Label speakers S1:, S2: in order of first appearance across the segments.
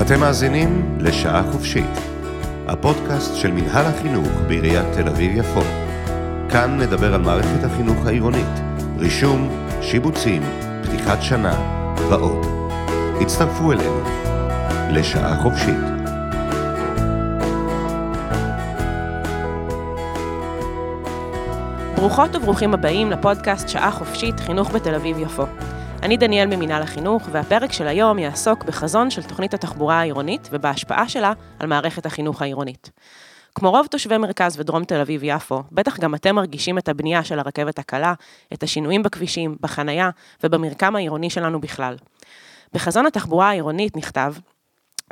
S1: אתם מאזינים לשעה חופשית, הפודקאסט של מנהל החינוך בעיריית תל אביב-יפו. כאן נדבר על מערכת החינוך העירונית, רישום, שיבוצים, פתיחת שנה ועוד. הצטרפו אלינו לשעה חופשית.
S2: ברוכות וברוכים הבאים לפודקאסט שעה חופשית חינוך בתל אביב-יפו. אני דניאל ממינהל החינוך, והפרק של היום יעסוק בחזון של תוכנית התחבורה העירונית ובהשפעה שלה על מערכת החינוך העירונית. כמו רוב תושבי מרכז ודרום תל אביב-יפו, בטח גם אתם מרגישים את הבנייה של הרכבת הקלה, את השינויים בכבישים, בחנייה ובמרקם העירוני שלנו בכלל. בחזון התחבורה העירונית נכתב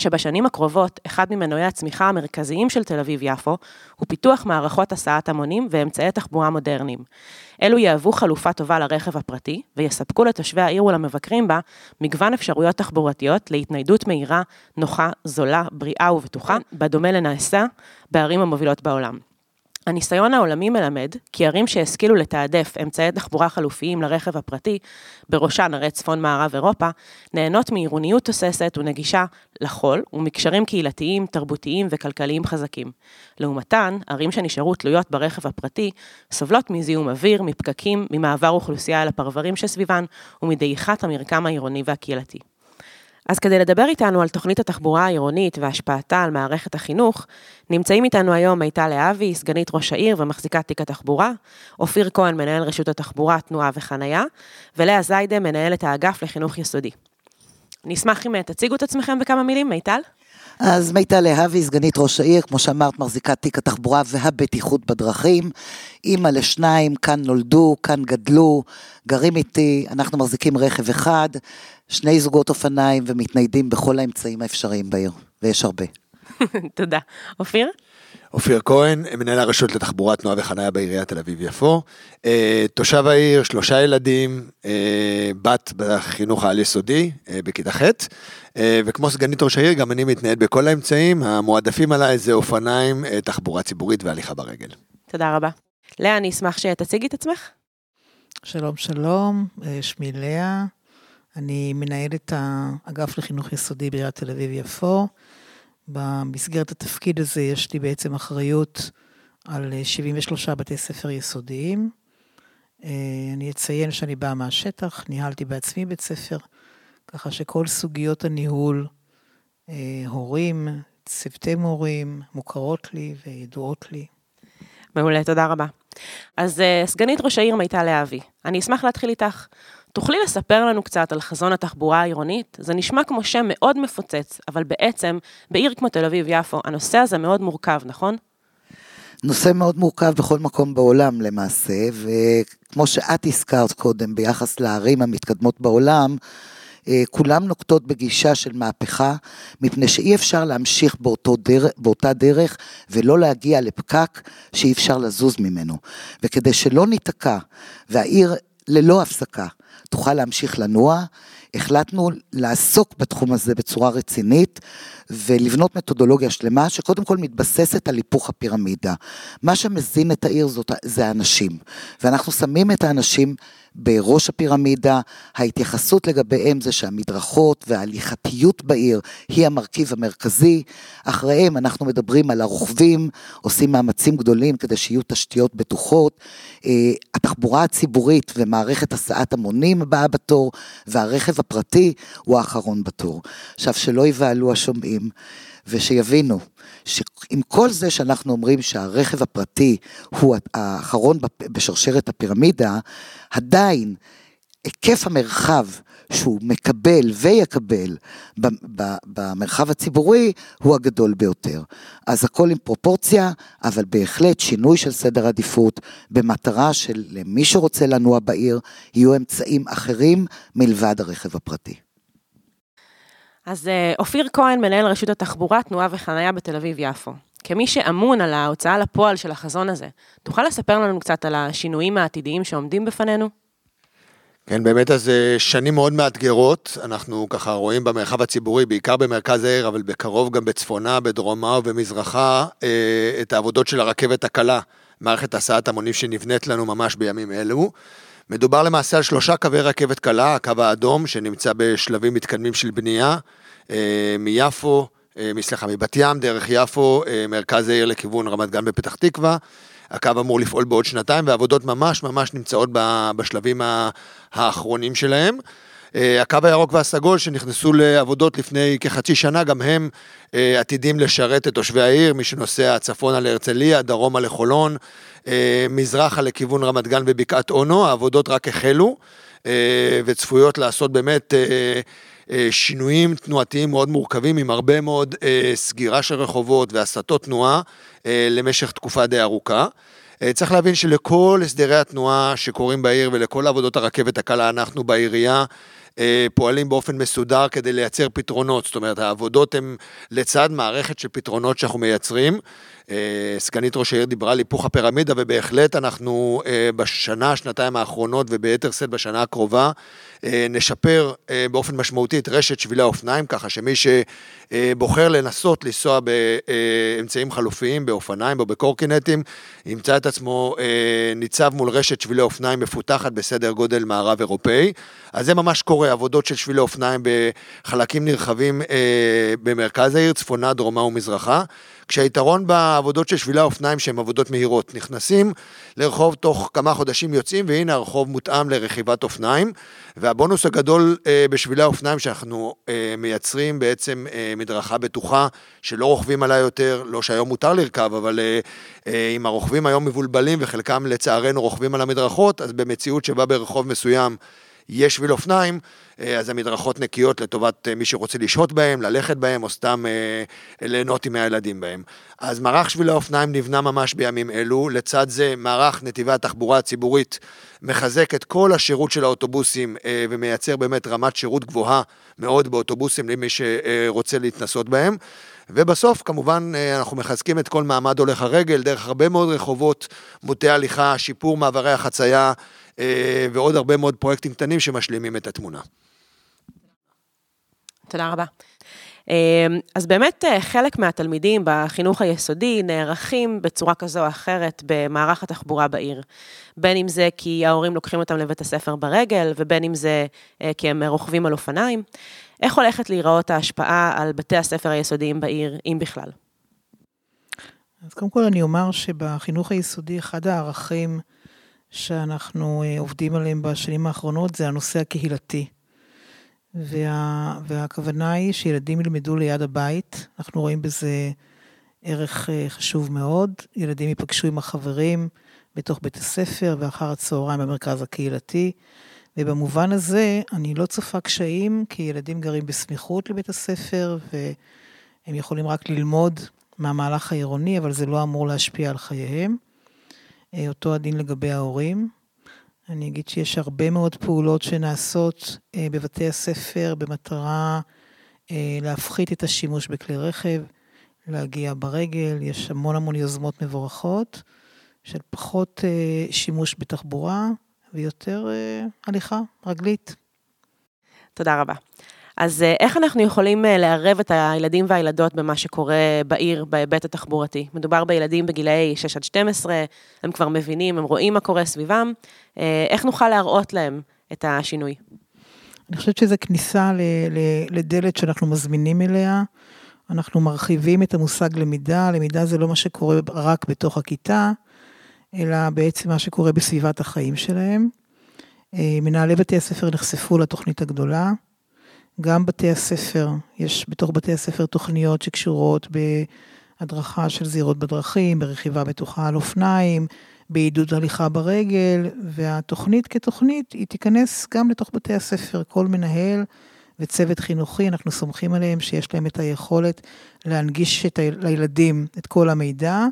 S2: שבשנים הקרובות, אחד ממנועי הצמיחה המרכזיים של תל אביב-יפו הוא פיתוח מערכות הסעת המונים ואמצעי תחבורה מודרניים. אלו יהוו חלופה טובה לרכב הפרטי, ויספקו לתושבי העיר ולמבקרים בה מגוון אפשרויות תחבורתיות להתניידות מהירה, נוחה, זולה, בריאה ובטוחה, בדומה לנעשה בערים המובילות בעולם. הניסיון העולמי מלמד כי ערים שהשכילו לתעדף אמצעי תחבורה חלופיים לרכב הפרטי, בראשן ערי צפון מערב אירופה, נהנות מעירוניות תוססת ונגישה לחול ומקשרים קהילתיים, תרבותיים וכלכליים חזקים. לעומתן, ערים שנשארו תלויות ברכב הפרטי, סובלות מזיהום אוויר, מפקקים, ממעבר אוכלוסייה אל הפרברים שסביבן ומדעיכת המרקם העירוני והקהילתי. אז כדי לדבר איתנו על תוכנית התחבורה העירונית והשפעתה על מערכת החינוך, נמצאים איתנו היום מיטל להבי, סגנית ראש העיר ומחזיקת תיק התחבורה, אופיר כהן, מנהל רשות התחבורה, תנועה וחנייה, ולאה זיידה, מנהלת האגף לחינוך יסודי. נשמח אם תציגו את עצמכם בכמה מילים, מיטל.
S3: אז מיטל להבי, סגנית ראש העיר, כמו שאמרת, מחזיקת תיק התחבורה והבטיחות בדרכים. אימא לשניים, כאן נולדו, כאן גדלו, גרים איתי, אנחנו מחזיקים רכב אחד, שני זוגות אופניים ומתניידים בכל האמצעים האפשריים בעיר, ויש הרבה.
S2: תודה. אופיר?
S4: אופיר כהן, מנהל הרשות לתחבורה, תנועה וחניה בעיריית תל אביב-יפו. אה, תושב העיר, שלושה ילדים, אה, בת בחינוך העל-יסודי, אה, בכיתה ח', וכמו סגנית ראש העיר, גם אני מתנהל בכל האמצעים, המועדפים עליי זה אופניים, תחבורה ציבורית והליכה ברגל.
S2: תודה רבה. לאה, אני אשמח שתציגי את עצמך.
S5: שלום, שלום, שמי לאה, אני מנהלת האגף לחינוך יסודי בעיריית תל אביב-יפו. במסגרת התפקיד הזה יש לי בעצם אחריות על 73 בתי ספר יסודיים. אה, אני אציין שאני באה מהשטח, ניהלתי בעצמי בית ספר, ככה שכל סוגיות הניהול, אה, הורים, צוותי מורים, מוכרות לי וידועות לי.
S2: מעולה, תודה רבה. אז אה, סגנית ראש העיר מיטל להבי, אני אשמח להתחיל איתך. תוכלי לספר לנו קצת על חזון התחבורה העירונית? זה נשמע כמו שם מאוד מפוצץ, אבל בעצם, בעיר כמו תל אביב-יפו, הנושא הזה מאוד מורכב, נכון?
S3: נושא מאוד מורכב בכל מקום בעולם למעשה, וכמו שאת הזכרת קודם ביחס לערים המתקדמות בעולם, אה, כולם נוקטות בגישה של מהפכה, מפני שאי אפשר להמשיך באותו דרך, באותה דרך ולא להגיע לפקק שאי אפשר לזוז ממנו. וכדי שלא ניתקע, והעיר ללא הפסקה תוכל להמשיך לנוע. החלטנו לעסוק בתחום הזה בצורה רצינית ולבנות מתודולוגיה שלמה שקודם כל מתבססת על היפוך הפירמידה. מה שמזין את העיר זאת, זה האנשים, ואנחנו שמים את האנשים בראש הפירמידה, ההתייחסות לגביהם זה שהמדרכות וההליכתיות בעיר היא המרכיב המרכזי. אחריהם אנחנו מדברים על הרוכבים, עושים מאמצים גדולים כדי שיהיו תשתיות בטוחות. אה, התחבורה הציבורית ומערכת הסעת המונים הבאה בתור, והרכב הפרטי הוא האחרון בתור. עכשיו, שלא יבהלו השומעים. ושיבינו שעם כל זה שאנחנו אומרים שהרכב הפרטי הוא האחרון בשרשרת הפירמידה, עדיין היקף המרחב שהוא מקבל ויקבל במרחב הציבורי הוא הגדול ביותר. אז הכל עם פרופורציה, אבל בהחלט שינוי של סדר עדיפות במטרה של מי שרוצה לנוע בעיר, יהיו אמצעים אחרים מלבד הרכב הפרטי.
S2: אז אה, אופיר כהן, מנהל רשות התחבורה, תנועה וחניה בתל אביב-יפו. כמי שאמון על ההוצאה לפועל של החזון הזה, תוכל לספר לנו קצת על השינויים העתידיים שעומדים בפנינו?
S4: כן, באמת אז אה, שנים מאוד מאתגרות, אנחנו ככה רואים במרחב הציבורי, בעיקר במרכז העיר, אבל בקרוב גם בצפונה, בדרומה ובמזרחה, אה, את העבודות של הרכבת הקלה, מערכת הסעת המונים שנבנית לנו ממש בימים אלו. מדובר למעשה על שלושה קווי רכבת קלה, הקו האדום שנמצא בשלבים מתקדמים של בנייה, מיפו, סליחה, מבת ים, דרך יפו, מרכז העיר לכיוון רמת גן בפתח תקווה. הקו אמור לפעול בעוד שנתיים, והעבודות ממש ממש נמצאות בשלבים האחרונים שלהם. אה, הקו הירוק והסגול שנכנסו לעבודות לפני כחצי שנה, גם הם אה, עתידים לשרת את תושבי העיר, מי שנוסע צפונה להרצליה, דרומה לחולון, אה, מזרחה לכיוון רמת גן ובקעת אונו, העבודות רק החלו וצפויות לעשות באמת שינויים תנועתיים מאוד מורכבים עם הרבה מאוד סגירה של רחובות והסטות תנועה למשך תקופה די ארוכה. צריך להבין שלכל הסדרי התנועה שקורים בעיר ולכל עבודות הרכבת הקלה אנחנו בעירייה אה, פועלים באופן מסודר כדי לייצר פתרונות, זאת אומרת העבודות הן לצד מערכת של פתרונות שאנחנו מייצרים. אה, סגנית ראש העיר דיברה על היפוך הפירמידה ובהחלט אנחנו אה, בשנה, שנתיים האחרונות וביתר שאת בשנה הקרובה נשפר באופן משמעותי את רשת שבילי האופניים, ככה שמי שבוחר לנסות לנסוע באמצעים חלופיים, באופניים או בקורקינטים, ימצא את עצמו ניצב מול רשת שבילי אופניים מפותחת בסדר גודל מערב אירופאי. אז זה ממש קורה, עבודות של שבילי אופניים בחלקים נרחבים אה, במרכז העיר, צפונה, דרומה ומזרחה. כשהיתרון בעבודות של שבילי האופניים שהן עבודות מהירות, נכנסים לרחוב תוך כמה חודשים יוצאים, והנה הרחוב מותאם לרכיבת אופניים. והבונוס הגדול אה, בשבילי האופניים שאנחנו אה, מייצרים בעצם אה, מדרכה בטוחה, שלא רוכבים עליה יותר, לא שהיום מותר לרכב, אבל אה, אה, אם הרוכבים היום מבולבלים וחלקם לצערנו רוכבים על המדרכות, אז במציאות שבה ברחוב מסוים יש שביל אופניים, אה, אז המדרכות נקיות לטובת אה, מי שרוצה לשהות בהם, ללכת בהם, או סתם אה, ליהנות עם הילדים בהם. אז מערך שבילי האופניים נבנה ממש בימים אלו, לצד זה מערך נתיבי התחבורה הציבורית מחזק את כל השירות של האוטובוסים ומייצר באמת רמת שירות גבוהה מאוד באוטובוסים למי שרוצה להתנסות בהם. ובסוף, כמובן, אנחנו מחזקים את כל מעמד הולך הרגל דרך הרבה מאוד רחובות, מוטי הליכה, שיפור מעברי החצייה, ועוד הרבה מאוד פרויקטים קטנים שמשלימים את התמונה.
S2: תודה רבה. אה, אז באמת אה, חלק מהתלמידים בחינוך היסודי נערכים בצורה כזו או אחרת במערך התחבורה בעיר. בין אם זה כי ההורים לוקחים אותם לבית הספר ברגל, ובין אם זה כי הם רוכבים על אופניים. איך הולכת להיראות ההשפעה על בתי הספר היסודיים בעיר, אם בכלל?
S5: אז קודם כל אני אומר שבחינוך היסודי אחד הערכים שאנחנו אה, עובדים עליהם בשנים האחרונות זה הנושא הקהילתי. וה, והכוונה היא שילדים ילמדו ליד הבית, אנחנו רואים בזה ערך אה, חשוב מאוד. ילדים ייפגשו עם החברים בתוך בית הספר ואחר הצהריים במרכז הקהילתי. ובמובן הזה, אני לא צופה קשיים, כי ילדים גרים בסמיכות לבית הספר, והם יכולים רק ללמוד מהמהלך העירוני, אבל זה לא אמור להשפיע על חייהם. אה, אותו הדין לגבי ההורים. אני אגיד שיש הרבה מאוד פעולות שנעשות אה, בבתי הספר במטרה אה, להפחית את השימוש בכלי רכב, להגיע ברגל, יש המון המון יוזמות מבורכות של פחות שימוש בתחבורה ויותר הליכה רגלית.
S2: תודה רבה. אז אה, איך אנחנו יכולים אה, לערב את הילדים והילדות במה שקורה בעיר בהיבט התחבורתי? מדובר בילדים בגילאי 6 עד 12, הם כבר מבינים, הם רואים מה קורה סביבם, אה, איך נוכל להראות להם את השינוי?
S5: אני חושבת שזו כניסה לדלת שאנחנו מזמינים אליה. אנחנו מרחיבים את המושג למידה, למידה זה לא מה שקורה רק בתוך הכיתה, אלא בעצם מה שקורה בסביבת החיים שלהם. מנהלי בתי הספר נחשפו לתוכנית הגדולה. גם בתי הספר, יש בתוך בתי הספר תוכניות שקשורות בהדרכה של זירות בדרכים, ברכיבה בטוחה על אופניים, בעידוד הליכה ברגל, והתוכנית כתוכנית, היא תיכנס גם לתוך בתי הספר. כל מנהל וצוות חינוכי, אנחנו סומכים עליהם שיש להם את היכולת להנגיש את ה... לילדים את כל המידע,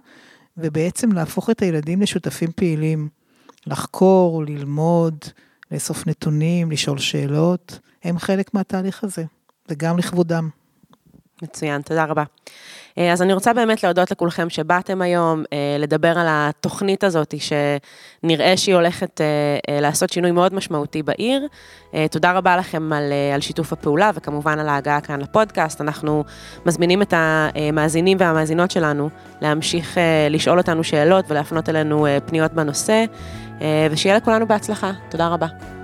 S5: ובעצם להפוך את הילדים לשותפים פעילים, לחקור, ללמוד, לאסוף נתונים, לשאול שאלות. הם חלק מהתהליך הזה, וגם לכבודם.
S2: מצוין, תודה רבה. אה, אז אני רוצה באמת להודות לכולכם שבאתם היום אה, לדבר על התוכנית הזאת, שנראה שהיא הולכת אה, לעשות שינוי מאוד משמעותי בעיר. תודה רבה לכם על, על שיתוף הפעולה וכמובן על ההגעה כאן לפודקאסט. אנחנו מזמינים את המאזינים והמאזינות שלנו להמשיך לשאול אותנו שאלות ולהפנות אלינו פניות בנושא, ושיהיה לכולנו בהצלחה. תודה רבה.